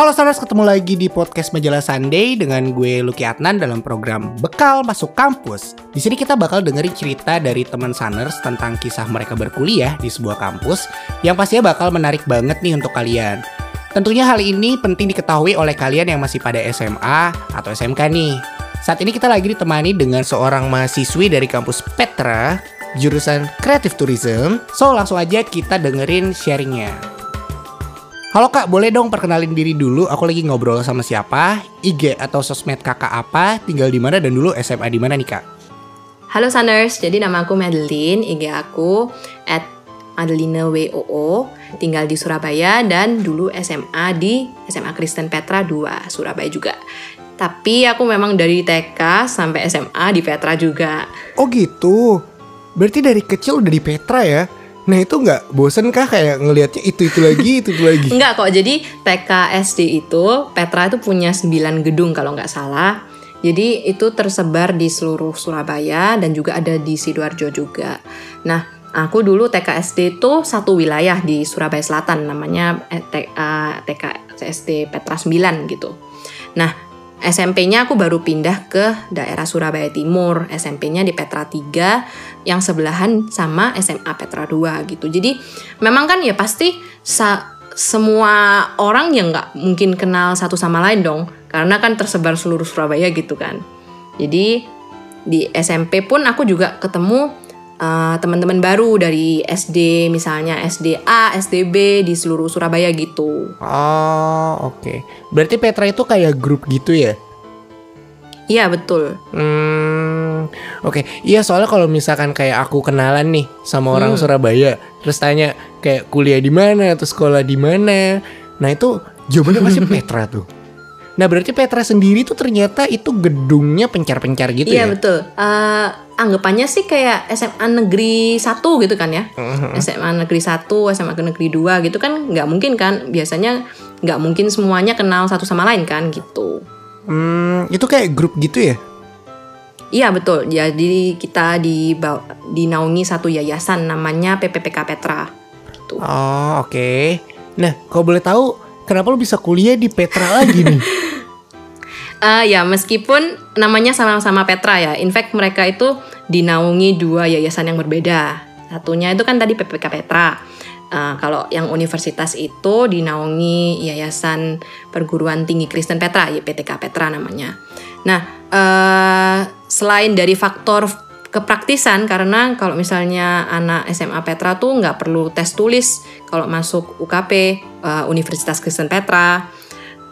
Halo Stars, ketemu lagi di podcast Majalah Sunday dengan gue Lucky Adnan dalam program Bekal Masuk Kampus. Di sini kita bakal dengerin cerita dari teman Sunners tentang kisah mereka berkuliah di sebuah kampus yang pastinya bakal menarik banget nih untuk kalian. Tentunya hal ini penting diketahui oleh kalian yang masih pada SMA atau SMK nih. Saat ini kita lagi ditemani dengan seorang mahasiswi dari kampus Petra, jurusan Creative Tourism. So langsung aja kita dengerin sharingnya. Halo kak, boleh dong perkenalin diri dulu. Aku lagi ngobrol sama siapa, IG atau sosmed kakak apa, tinggal di mana dan dulu SMA di mana nih kak? Halo Sunners, jadi nama aku Madeline, IG aku at Madeline WOO, tinggal di Surabaya dan dulu SMA di SMA Kristen Petra 2, Surabaya juga. Tapi aku memang dari TK sampai SMA di Petra juga. Oh gitu, berarti dari kecil udah di Petra ya? Nah itu nggak bosen kah kayak ngelihatnya itu itu lagi itu itu lagi? Enggak kok. Jadi TK SD itu Petra itu punya 9 gedung kalau nggak salah. Jadi itu tersebar di seluruh Surabaya dan juga ada di sidoarjo juga. Nah, aku dulu TK SD itu satu wilayah di Surabaya Selatan namanya TK SD Petra 9 gitu. Nah, SMP-nya aku baru pindah ke daerah Surabaya Timur, SMP-nya di Petra 3 yang sebelahan sama SMA Petra 2 gitu. Jadi memang kan ya pasti semua orang yang nggak mungkin kenal satu sama lain dong, karena kan tersebar seluruh Surabaya gitu kan. Jadi di SMP pun aku juga ketemu uh, teman-teman baru dari SD misalnya SDA, SDB di seluruh Surabaya gitu. Oh oke. Okay. Berarti Petra itu kayak grup gitu ya? Iya betul. Hmm, oke. Okay. Iya soalnya kalau misalkan kayak aku kenalan nih sama orang hmm. Surabaya, terus tanya kayak kuliah di mana atau sekolah di mana, nah itu jawabannya pasti Petra tuh. Nah berarti Petra sendiri tuh ternyata itu gedungnya pencar-pencar gitu iya, ya? Iya betul. Uh, anggapannya sih kayak SMA negeri satu gitu kan ya uh-huh. SMA negeri satu SMA negeri dua gitu kan nggak mungkin kan biasanya nggak mungkin semuanya kenal satu sama lain kan gitu hmm, itu kayak grup gitu ya Iya betul. Jadi kita di dinaungi satu yayasan namanya PPPK Petra. Tuh. Oh oke. Okay. Nah kalau boleh tahu kenapa lo bisa kuliah di Petra lagi nih? Uh, ya meskipun namanya sama-sama Petra ya, in fact mereka itu dinaungi dua yayasan yang berbeda. Satunya itu kan tadi PPK Petra. Uh, kalau yang universitas itu dinaungi Yayasan Perguruan Tinggi Kristen Petra, YPTK Petra namanya. Nah, uh, selain dari faktor kepraktisan karena kalau misalnya anak SMA Petra tuh nggak perlu tes tulis kalau masuk UKP uh, Universitas Kristen Petra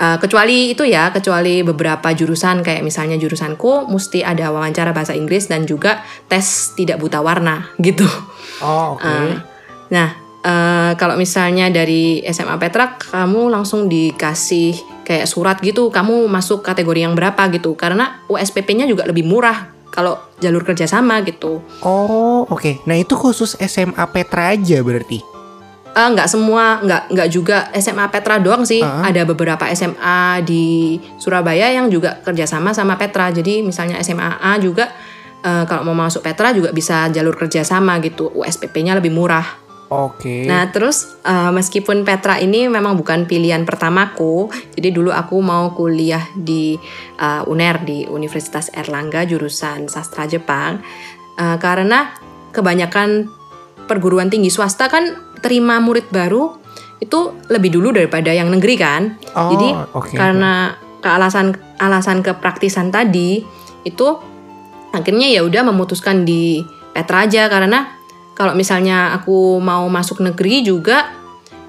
Uh, kecuali itu ya, kecuali beberapa jurusan kayak misalnya jurusanku mesti ada wawancara bahasa Inggris dan juga tes tidak buta warna gitu. Oh, oke. Okay. Uh, nah, uh, kalau misalnya dari SMA Petra kamu langsung dikasih kayak surat gitu, kamu masuk kategori yang berapa gitu. Karena USPP-nya juga lebih murah kalau jalur kerjasama gitu. Oh, oke. Okay. Nah, itu khusus SMA Petra aja berarti. Uh, nggak semua, nggak nggak juga SMA Petra doang sih. Uh -huh. Ada beberapa SMA di Surabaya yang juga kerjasama sama Petra. Jadi misalnya SMA A juga uh, kalau mau masuk Petra juga bisa jalur kerjasama gitu. USPP-nya lebih murah. Oke. Okay. Nah terus uh, meskipun Petra ini memang bukan pilihan pertamaku, jadi dulu aku mau kuliah di uh, UNER di Universitas Erlangga jurusan sastra Jepang, uh, karena kebanyakan perguruan tinggi swasta kan terima murid baru itu lebih dulu daripada yang negeri kan. Oh, Jadi okay. karena kealasan alasan kepraktisan tadi itu akhirnya ya udah memutuskan di Petra aja karena kalau misalnya aku mau masuk negeri juga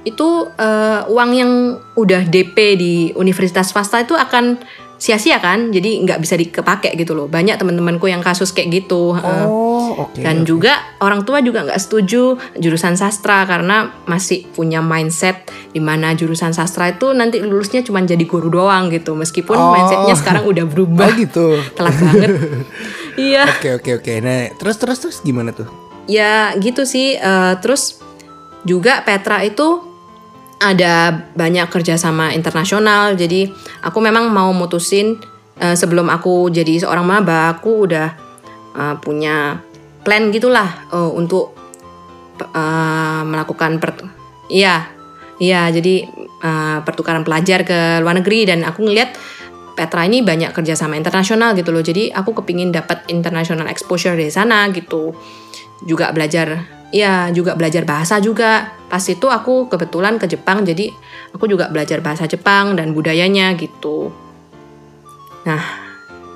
itu uh, uang yang udah DP di universitas swasta itu akan sia-sia kan jadi nggak bisa dikepake gitu loh. Banyak teman-temanku yang kasus kayak gitu oh, okay, dan okay. juga orang tua juga nggak setuju jurusan sastra karena masih punya mindset di mana jurusan sastra itu nanti lulusnya cuma jadi guru doang gitu. Meskipun oh. mindsetnya sekarang udah berubah. Oh, gitu. Telat banget. Iya. Oke oke oke. Nah terus terus terus gimana tuh? Ya gitu sih. Uh, terus juga Petra itu ada banyak kerjasama internasional jadi aku memang mau mutusin uh, sebelum aku jadi seorang maba aku udah uh, punya plan gitulah uh, untuk uh, melakukan per iya iya jadi uh, pertukaran pelajar ke luar negeri dan aku ngeliat Petra ini banyak kerjasama internasional gitu loh. Jadi aku kepingin dapat international exposure dari sana gitu. Juga belajar, ya juga belajar bahasa juga. Pas itu aku kebetulan ke Jepang, jadi aku juga belajar bahasa Jepang dan budayanya gitu. Nah,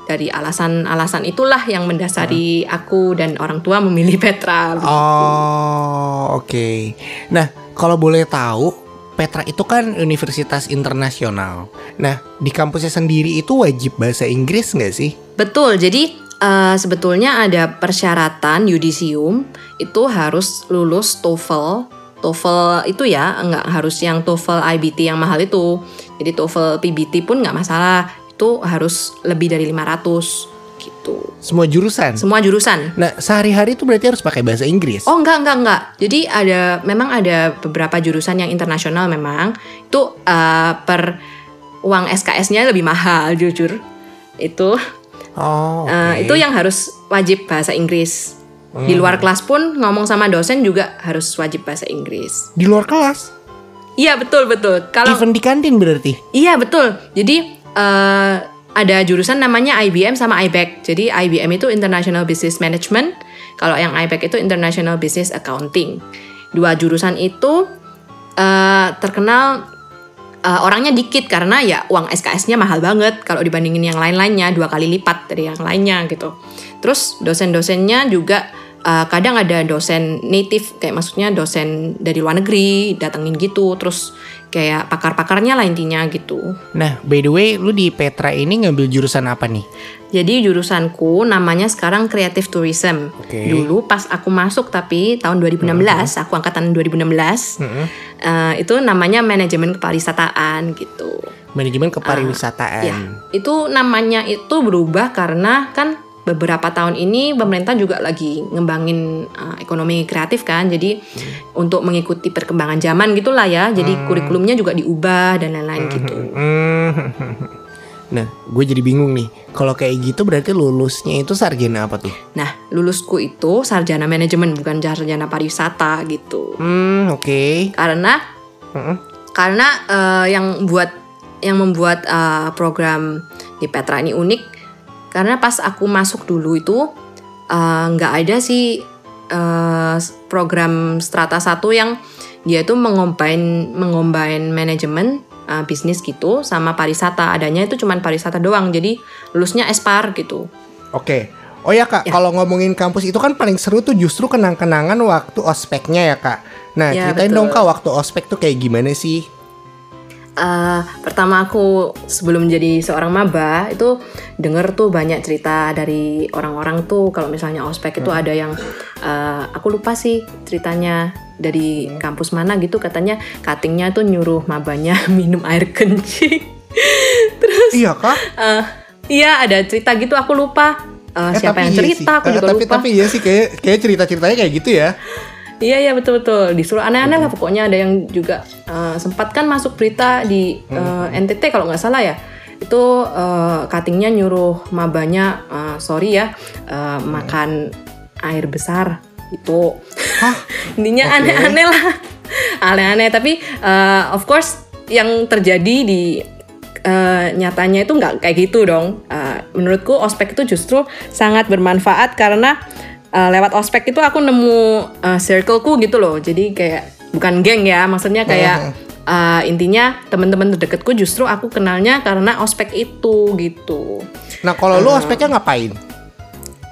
dari alasan-alasan itulah yang mendasari aku dan orang tua memilih Petra. Gitu. Oh, oke. Okay. Nah, kalau boleh tahu Petra itu kan universitas internasional. Nah, di kampusnya sendiri itu wajib bahasa Inggris nggak sih? Betul. Jadi uh, sebetulnya ada persyaratan yudisium itu harus lulus TOEFL. TOEFL itu ya nggak harus yang TOEFL IBT yang mahal itu. Jadi TOEFL PBT pun nggak masalah. Itu harus lebih dari 500 gitu. Semua jurusan. Semua jurusan. Nah, sehari-hari itu berarti harus pakai bahasa Inggris. Oh, enggak, enggak, enggak. Jadi ada memang ada beberapa jurusan yang internasional memang itu uh, per uang SKS-nya lebih mahal jujur. Itu Oh, okay. uh, itu yang harus wajib bahasa Inggris. Hmm. Di luar kelas pun ngomong sama dosen juga harus wajib bahasa Inggris. Di luar kelas? Iya betul betul. Kalau even di kantin berarti? Iya betul. Jadi uh, ada jurusan namanya IBM sama IBEC. Jadi IBM itu International Business Management, kalau yang IBEC itu International Business Accounting. Dua jurusan itu uh, terkenal uh, orangnya dikit karena ya uang SKS-nya mahal banget kalau dibandingin yang lain-lainnya dua kali lipat dari yang lainnya gitu. Terus dosen-dosennya juga uh, kadang ada dosen native kayak maksudnya dosen dari luar negeri datengin gitu terus kayak pakar-pakarnya lah intinya gitu. Nah, by the way, lu di Petra ini ngambil jurusan apa nih? Jadi jurusanku namanya sekarang Creative Tourism. Okay. Dulu pas aku masuk tapi tahun 2016, uh -huh. aku angkatan 2016, uh -huh. uh, itu namanya manajemen kepariwisataan gitu. Manajemen kepariwisataan. Uh, ya, itu namanya itu berubah karena kan beberapa tahun ini pemerintah juga lagi ngembangin uh, ekonomi kreatif kan jadi hmm. untuk mengikuti perkembangan zaman gitulah ya jadi hmm. kurikulumnya juga diubah dan lain-lain hmm. gitu nah gue jadi bingung nih kalau kayak gitu berarti lulusnya itu sarjana apa tuh nah lulusku itu sarjana manajemen bukan sarjana pariwisata gitu hmm oke okay. karena hmm. karena uh, yang buat yang membuat uh, program di Petra ini unik karena pas aku masuk dulu itu eh, nggak uh, ada sih uh, program strata satu yang dia itu mengombain mengombain manajemen uh, bisnis gitu sama pariwisata. Adanya itu cuma pariwisata doang jadi lulusnya espar gitu. Oke. Oh ya kak ya. kalau ngomongin kampus itu kan paling seru tuh justru kenang-kenangan waktu ospeknya ya kak. Nah ya, ceritain betul. dong kak waktu ospek tuh kayak gimana sih uh, pertama aku sebelum menjadi seorang maba itu denger tuh banyak cerita dari orang-orang tuh. Kalau misalnya ospek itu hmm. ada yang uh, aku lupa sih ceritanya dari hmm. kampus mana gitu. Katanya cuttingnya tuh nyuruh mabanya minum air kencing. Terus iya kak uh, iya ada cerita gitu aku lupa. Uh, eh, siapa yang iya cerita iya aku juga tapi, lupa. tapi iya sih kayak kayak cerita ceritanya kayak gitu ya Iya iya betul betul. Disuruh aneh-aneh lah pokoknya. Ada yang juga uh, sempat kan masuk berita di uh, eh, NTT kalau nggak salah ya. Itu uh, cuttingnya nyuruh mabanya uh, sorry ya uh, makan air besar. Itu. Intinya aneh-aneh lah. Aneh-aneh. Tapi uh, of course yang terjadi di uh, nyatanya itu nggak kayak gitu dong. Uh, menurutku ospek itu justru sangat bermanfaat karena uh, lewat ospek itu aku nemu uh, circleku gitu loh jadi kayak bukan geng ya maksudnya kayak uh, intinya teman-teman terdekatku justru aku kenalnya karena ospek itu gitu nah kalau uh, lu ospeknya ngapain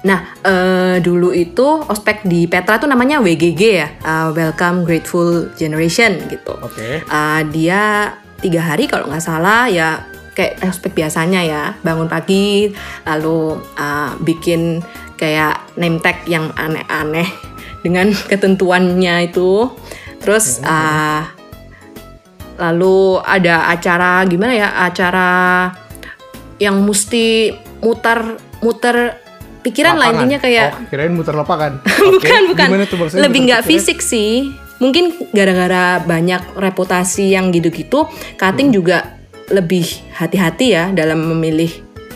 Nah, uh, dulu itu ospek di Petra tuh namanya WGG ya, uh, Welcome Grateful Generation gitu. Oke. Okay. Uh, dia tiga hari kalau nggak salah ya kayak ospek biasanya ya, bangun pagi, lalu uh, bikin kayak name tag yang aneh-aneh dengan ketentuannya itu. Terus uh, lalu ada acara gimana ya? Acara yang mesti mutar muter pikiran lah intinya kayak oh, kirain muter lapangan bukan okay. bukan tuh lebih nggak fisik sih mungkin gara-gara banyak reputasi yang gitu-gitu cutting hmm. juga lebih hati-hati ya dalam memilih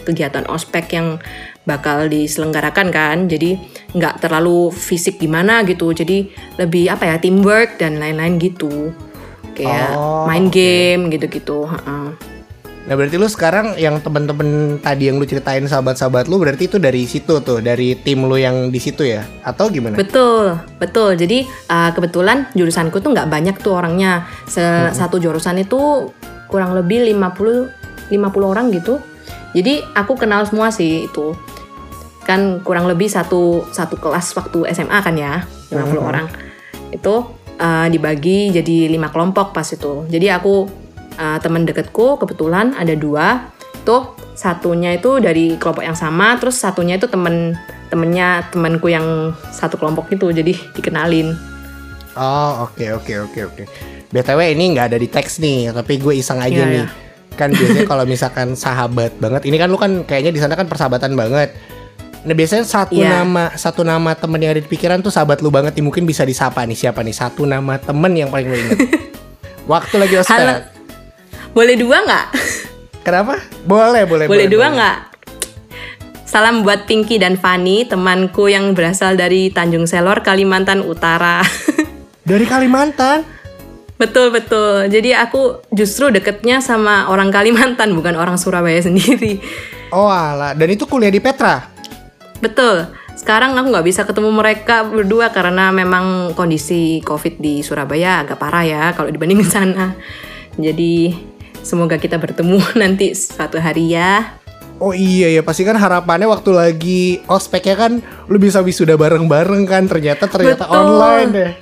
kegiatan ospek yang bakal diselenggarakan kan jadi nggak terlalu fisik gimana gitu jadi lebih apa ya teamwork dan lain-lain gitu kayak Oh, main oke. game gitu-gitu. Nah berarti lu sekarang yang temen-temen tadi yang lu ceritain sahabat-sahabat lu berarti itu dari situ tuh, dari tim lu yang di situ ya? Atau gimana? Betul, betul. Jadi uh, kebetulan jurusanku tuh nggak banyak tuh orangnya. Se- Satu jurusan itu kurang lebih 50 50 orang gitu. Jadi aku kenal semua sih itu. Kan kurang lebih satu satu kelas waktu SMA kan ya, 50 Mhm. orang. Itu uh, dibagi jadi lima kelompok pas itu. Jadi aku uh, teman deketku kebetulan ada dua. Tuh satunya itu dari kelompok yang sama, terus satunya itu temen temennya temanku yang satu kelompok itu jadi dikenalin Oh oke oke oke oke. btw ini nggak ada di teks nih, tapi gue iseng aja Iya, nih. iya. Kan biasanya kalau misalkan sahabat banget, ini kan lu kan kayaknya di sana kan persahabatan banget. Nah biasanya satu Iya. nama satu nama temen yang ada di pikiran tuh sahabat lu banget nih mungkin bisa disapa nih siapa nih satu nama temen yang paling lu inget. Waktu lagi ospek. boleh dua nggak Kenapa? Boleh boleh boleh dua nggak salam buat Pinky dan Fanny temanku yang berasal dari Tanjung Selor Kalimantan Utara Dari Kalimantan. betul betul jadi aku justru deketnya sama orang Kalimantan bukan orang Surabaya sendiri Oh alah, dan itu kuliah di Petra. Betul sekarang aku nggak bisa ketemu mereka berdua karena memang kondisi COVID di Surabaya agak parah ya kalau dibandingin sana jadi semoga kita bertemu nanti suatu hari ya Oh iya ya pasti kan harapannya waktu lagi ospeknya kan lu bisa wisuda bareng-bareng kan ternyata ternyata Betul. online deh.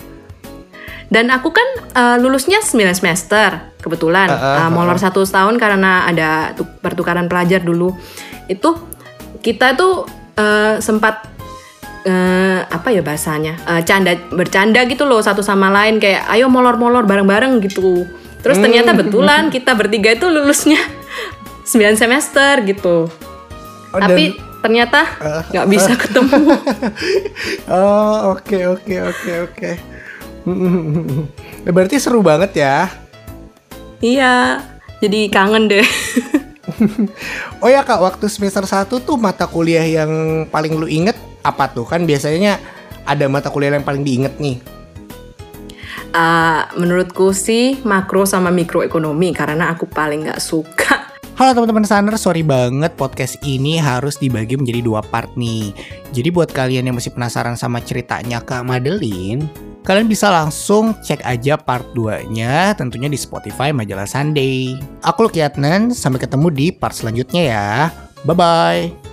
Dan aku kan uh, lulusnya 9 semester kebetulan. Uh, uh, Uh, molor satu tahun karena ada tu- pertukaran pelajar dulu. Itu kita tuh uh, sempat uh, apa ya bahasanya? Uh, canda bercanda gitu loh satu sama lain kayak ayo molor-molor bareng-bareng gitu. Terus ternyata Hmm. betulan kita bertiga itu lulusnya 9 semester gitu. Oh, Tapi ternyata Uh, nggak bisa ketemu. Oh oke oke oke oke. Berarti seru banget ya. iya. Jadi kangen deh. Oh ya kak waktu semester 1 tuh mata kuliah yang paling lu inget apa tuh kan biasanya ada mata kuliah yang paling diinget nih. Uh, menurutku sih makro sama mikroekonomi karena aku paling nggak suka. Halo teman-teman Saner, sorry banget podcast ini harus dibagi menjadi dua part nih. Jadi buat kalian yang masih penasaran sama ceritanya Kak Madeline, kalian bisa langsung cek aja part 2-nya tentunya di Spotify Majalah Sunday. Aku Luki Adnan, sampai ketemu di part selanjutnya ya. Bye-bye.